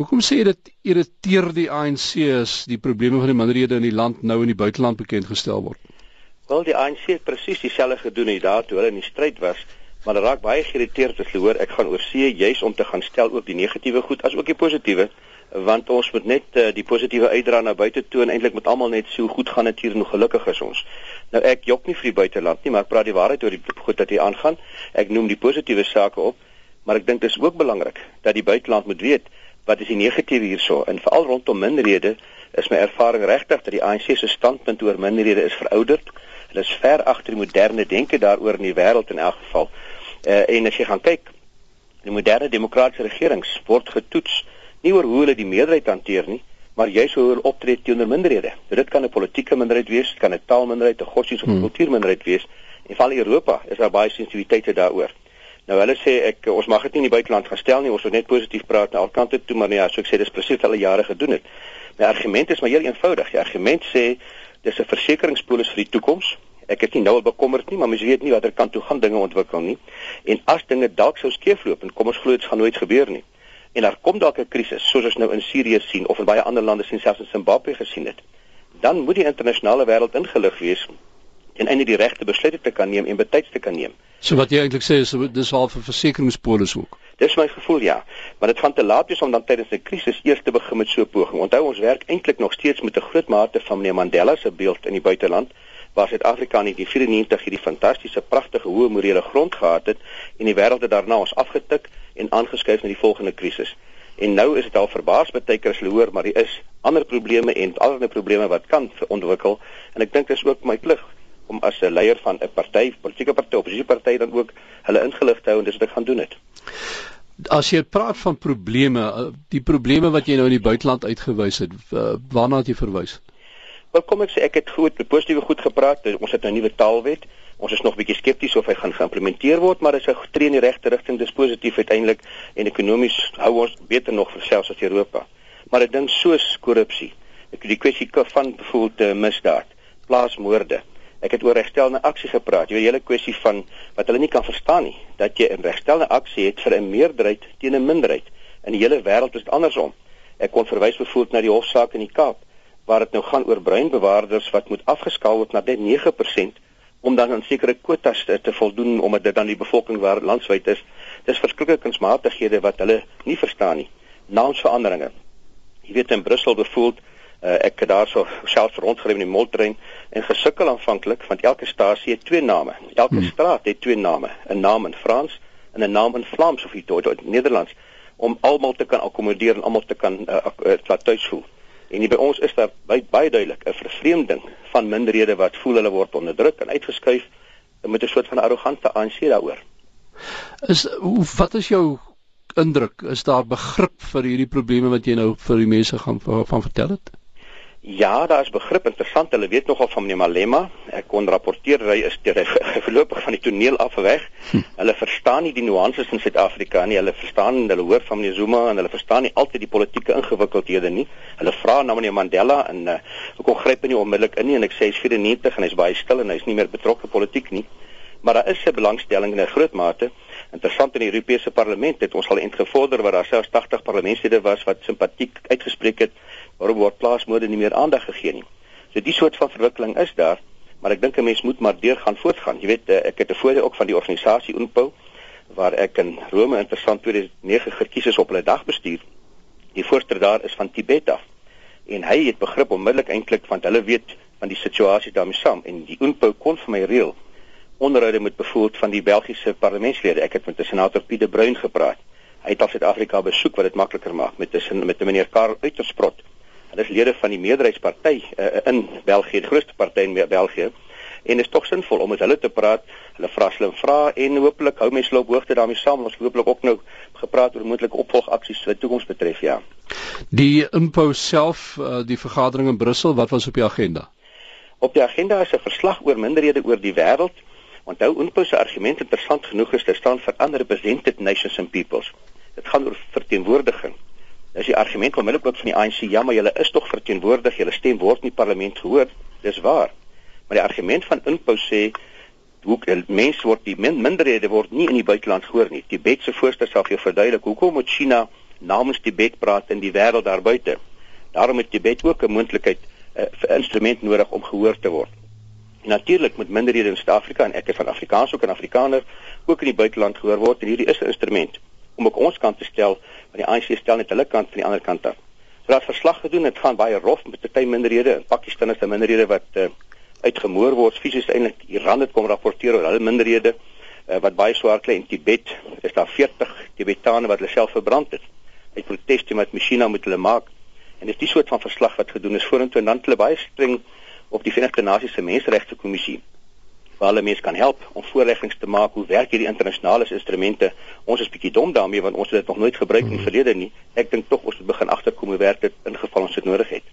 Hoekom sê jy dit irriteer die ANC as die probleme van die minderhede in die land nou in die buiteland bekend gestel word? Wel die ANC het presies dieselfde gedoen hier daar toe hulle in die stryd was, maar hulle raak baie geïrriteerd as hulle hoor ek gaan oor see juis om te gaan stel ook die negatiewe goed as ook die positiewe want ons moet net uh, die positiewe uitdra na buite toe en eintlik met almal net so goed gaan dit hier en gelukkig is ons. Nou ek jok nie vir die buiteland nie, maar ek praat die waarheid oor die goed wat hier aangaan. Ek noem die positiewe sake op, maar ek dink dit is ook belangrik dat die buiteland moet weet wat is die negatiewe hierso en veral rondom minderhede is my ervaring regtig dat die ANC se standpunt oor minderhede is verouderd Hulle is ver agter die moderne denke daaroor in die wêreld in elk geval. Uh, en as jy gaan kyk, die moderne demokratiese regerings word getoets nie oor hoe hulle die meerderheid hanteer nie, maar juis hoe hulle optree teenoor minderhede. So dit kan 'n politieke minderheid wees, kan 'n taalminderheid, 'n godsdienst of hmm. kultuurminderheid wees. In val Europa is daar baie sensitiwiteite daaroor. Nou hulle sê ek ons mag dit nie in die buiteland gaan stel nie, ons moet net positief praat na alkante toe, maar nee, ja, so ek sê dis presies wat hulle jare gedoen het. My argument is maar heel eenvoudig. Die argument sê dis 'n versekeringspolis vir die toekoms. Ek is nie nou al bekommerd nie, maar mens weet nie watter kant toe gaan dinge ontwikkel nie. En as dinge dalk sou skeefloop en kom ons glo dit gaan nooit gebeur nie. En daar kom dalk 'n krisis soos ons nou in Sirië sien of in baie ander lande sien selfs in Zimbabwe gesien het. Dan moet die internasionale wêreld ingelig wees en eintlik die regte besluite te kan neem en betyds te kan neem. So wat jy eintlik sê is dis half 'n versekeringspolis ook. Dis my gevoel ja, maar dit gaan te laat wees om dan tydens 'n krisis eers te begin met so 'n poging. Onthou ons werk eintlik nog steeds met 'n groot mate van meneer Mandela se beeld in die buiteland waar Suid-Afrika in 1994 hierdie fantastiese pragtige hoë morele grond gehad het en die wêreld het daarna ons afgetik en aangeskuif na die volgende krisis. En nou is dit al verbaas baie keer as hulle hoor maar daar is ander probleme en ander probleme wat kan ontwikkel en ek dink dit is ook my plig om as 'n leier van 'n party, politieke party, oppositieparty dan ook hulle ingelig te hou en dis wat ek gaan doen het. As jy praat van probleme, eh, die probleme wat jy nou in die buiteland uitgewys het, eh, waarna het jy verwys? Wel kom ek sê ek het goed, positiewe goed gepraat. Ons het 'n nuwe taalwet. Ons is nog bietjie skepties of hy gaan geïmplementeer word, maar dit is 'n tree in die regte rigting. Dis positief uiteindelik en ekonomies hou ons beter nog vir selfs as Europa. Maar 'n ding soos korrupsie, ek die kwessie van bevoelde misdaad, plaasmoorde, Ek het oor regstelende aksie gepraat. Jy weet hele kwessie van wat hulle nie kan verstaan nie, dat jy 'n regstelende aksie het vir 'n meerderheid teen 'n minderheid. In die hele wêreld is dit andersom. Ek kon verwys byvoorbeeld na die hofsaak in die Kaap waar dit nou gaan oor breinbewaarders wat moet afgeskaal word na net 9% om dan aan sekere kwotas te, te voldoen omdat dit dan die bevolking waar landwyd is. Dis verskriklike kunsmatighede wat hulle nie verstaan nie. Naamsveranderinge. Jy weet in Brussel byvoorbeeld Uh, ek het daarso self rondgery in die moltrein en gesukkel aanvanklik want elke stasie het twee name. Elke hmm. straat het twee name, 'n naam in Frans en 'n naam in Vlaams of iets in Nederlands om almal te kan akkommodeer en almal te kan uh, uh, laat tuis voel. En hier by ons is daar baie, baie duidelik 'n vervreemding van minderhede wat voel hulle word onderdruk en uitgeskuif met 'n soort van arrogante ANC daaroor. Is wat is jou indruk? Is daar begrip vir hierdie probleme wat jy nou vir die mense gaan van vertel het? Ja, daar is begrip interessant. Hulle weet nogal van meneer Malema. Ek kon rapporteer hy is deur voorlopig van die toneel af weg. Hm. Hulle verstaan nie die nuances in Suid-Afrika nie. Hulle verstaan hulle hoor van meneer Zuma en hulle verstaan nie altyd die politieke ingewikkeldhede nie. Hulle vra na meneer Mandela en uh, ek kon gryp nie onmiddellik in nie en ek sê hy's 94 en hy's baie stil en hy's nie meer betrokke politiek nie. Maar daar is 'n belangstelling in 'n groot mate. Interessant in die Europese Parlement het ons al ingevorder waar daar selfs 80 parlementslede was wat simpatiek uitgespreek het waarom word plaasmode nie meer aandag gegee nie. So die soort van verwikkeling is daar, maar ek dink 'n mens moet maar deur gaan voortgaan. Jy weet, eh, ek het voordeel ook van die organisasie UNPO waar ek in Rome interessant 2009 gekies is op hulle dagbestuur. Die voorsteur daar is van Tibet af. En hy het begrip onmiddellik eintlik want hulle weet van die situasie daarmee saam en die UNPO kon vir my reël onderhoude met bevoeld van die Belgiese parlementslede. Ek het met die senator Pieter Bruin gepraat. Hy het al Suid-Afrika besoek wat dit makliker maak met tussen met meneer Karl Uitersprot Hulle is lede van die meerderheidsparty uh, in België, die grootste party in België. En dit is tog sinvol om met hulle te praat. Hulle vra slim vrae en hopelik hou mense loop hoogte daarmee saam. Ons hopelik ook nou gepraat oor moontlike opvolgaksies wat toekoms betref, ja. Die impo self, uh, die vergadering in Brussel, wat was op die agenda? Op die agenda is 'n verslag oor minderhede oor die wêreld. Onthou impo se argument interessant genoeg is, dit staan vir unrepresented nations and peoples. Dit gaan oor verteenwoordiging. Dis die argument onmiddellik ook van die ANC, ja, maar julle is tog verteenwoordig, julle stem word in die parlement gehoor. Dis waar. Maar die argument van Inpou sê hoe mense word die min, minderhede word nie in die buiteland gehoor nie. Tibet se voorstel sal jou verduidelik hoekom moet China namens Tibet praat in die wêreld daar buite. Daarom het Tibet ook 'n moontlikheid 'n uh, instrument nodig om gehoor te word. En natuurlik moet minderhede in Suid-Afrika en ek is van Afrikaans ook 'n Afrikaner ook in die buiteland gehoor word en hierdie is 'n instrument om ook ons kant te stel, want die ANC stel net hulle kant van die ander kant af. So daar verslag gedoen, dit gaan baie rof met party minderhede. In Pakistan is daar minderhede wat uh, uitgemoor word fisies eintlik. Iran het kom rapporteer oor hulle minderhede uh, wat baie swaar kry in Tibet. Is daar 40 Tibetane wat hulle self verbrand het. Uit protes teen wat masjiena moet hulle maak. En dis die soort van verslag wat gedoen is vorentoe en dan hulle baie streng op die Verenigde Nasies se Menseregte Kommissie waar hulle mense kan help om voorleggings te maak hoe werk hierdie internasionale instrumente. Ons is bietjie dom daarmee want ons het dit nog nooit gebruik in die verlede nie. Ek dink tog ons moet begin agterkom hoe werk dit in geval ons dit nodig het.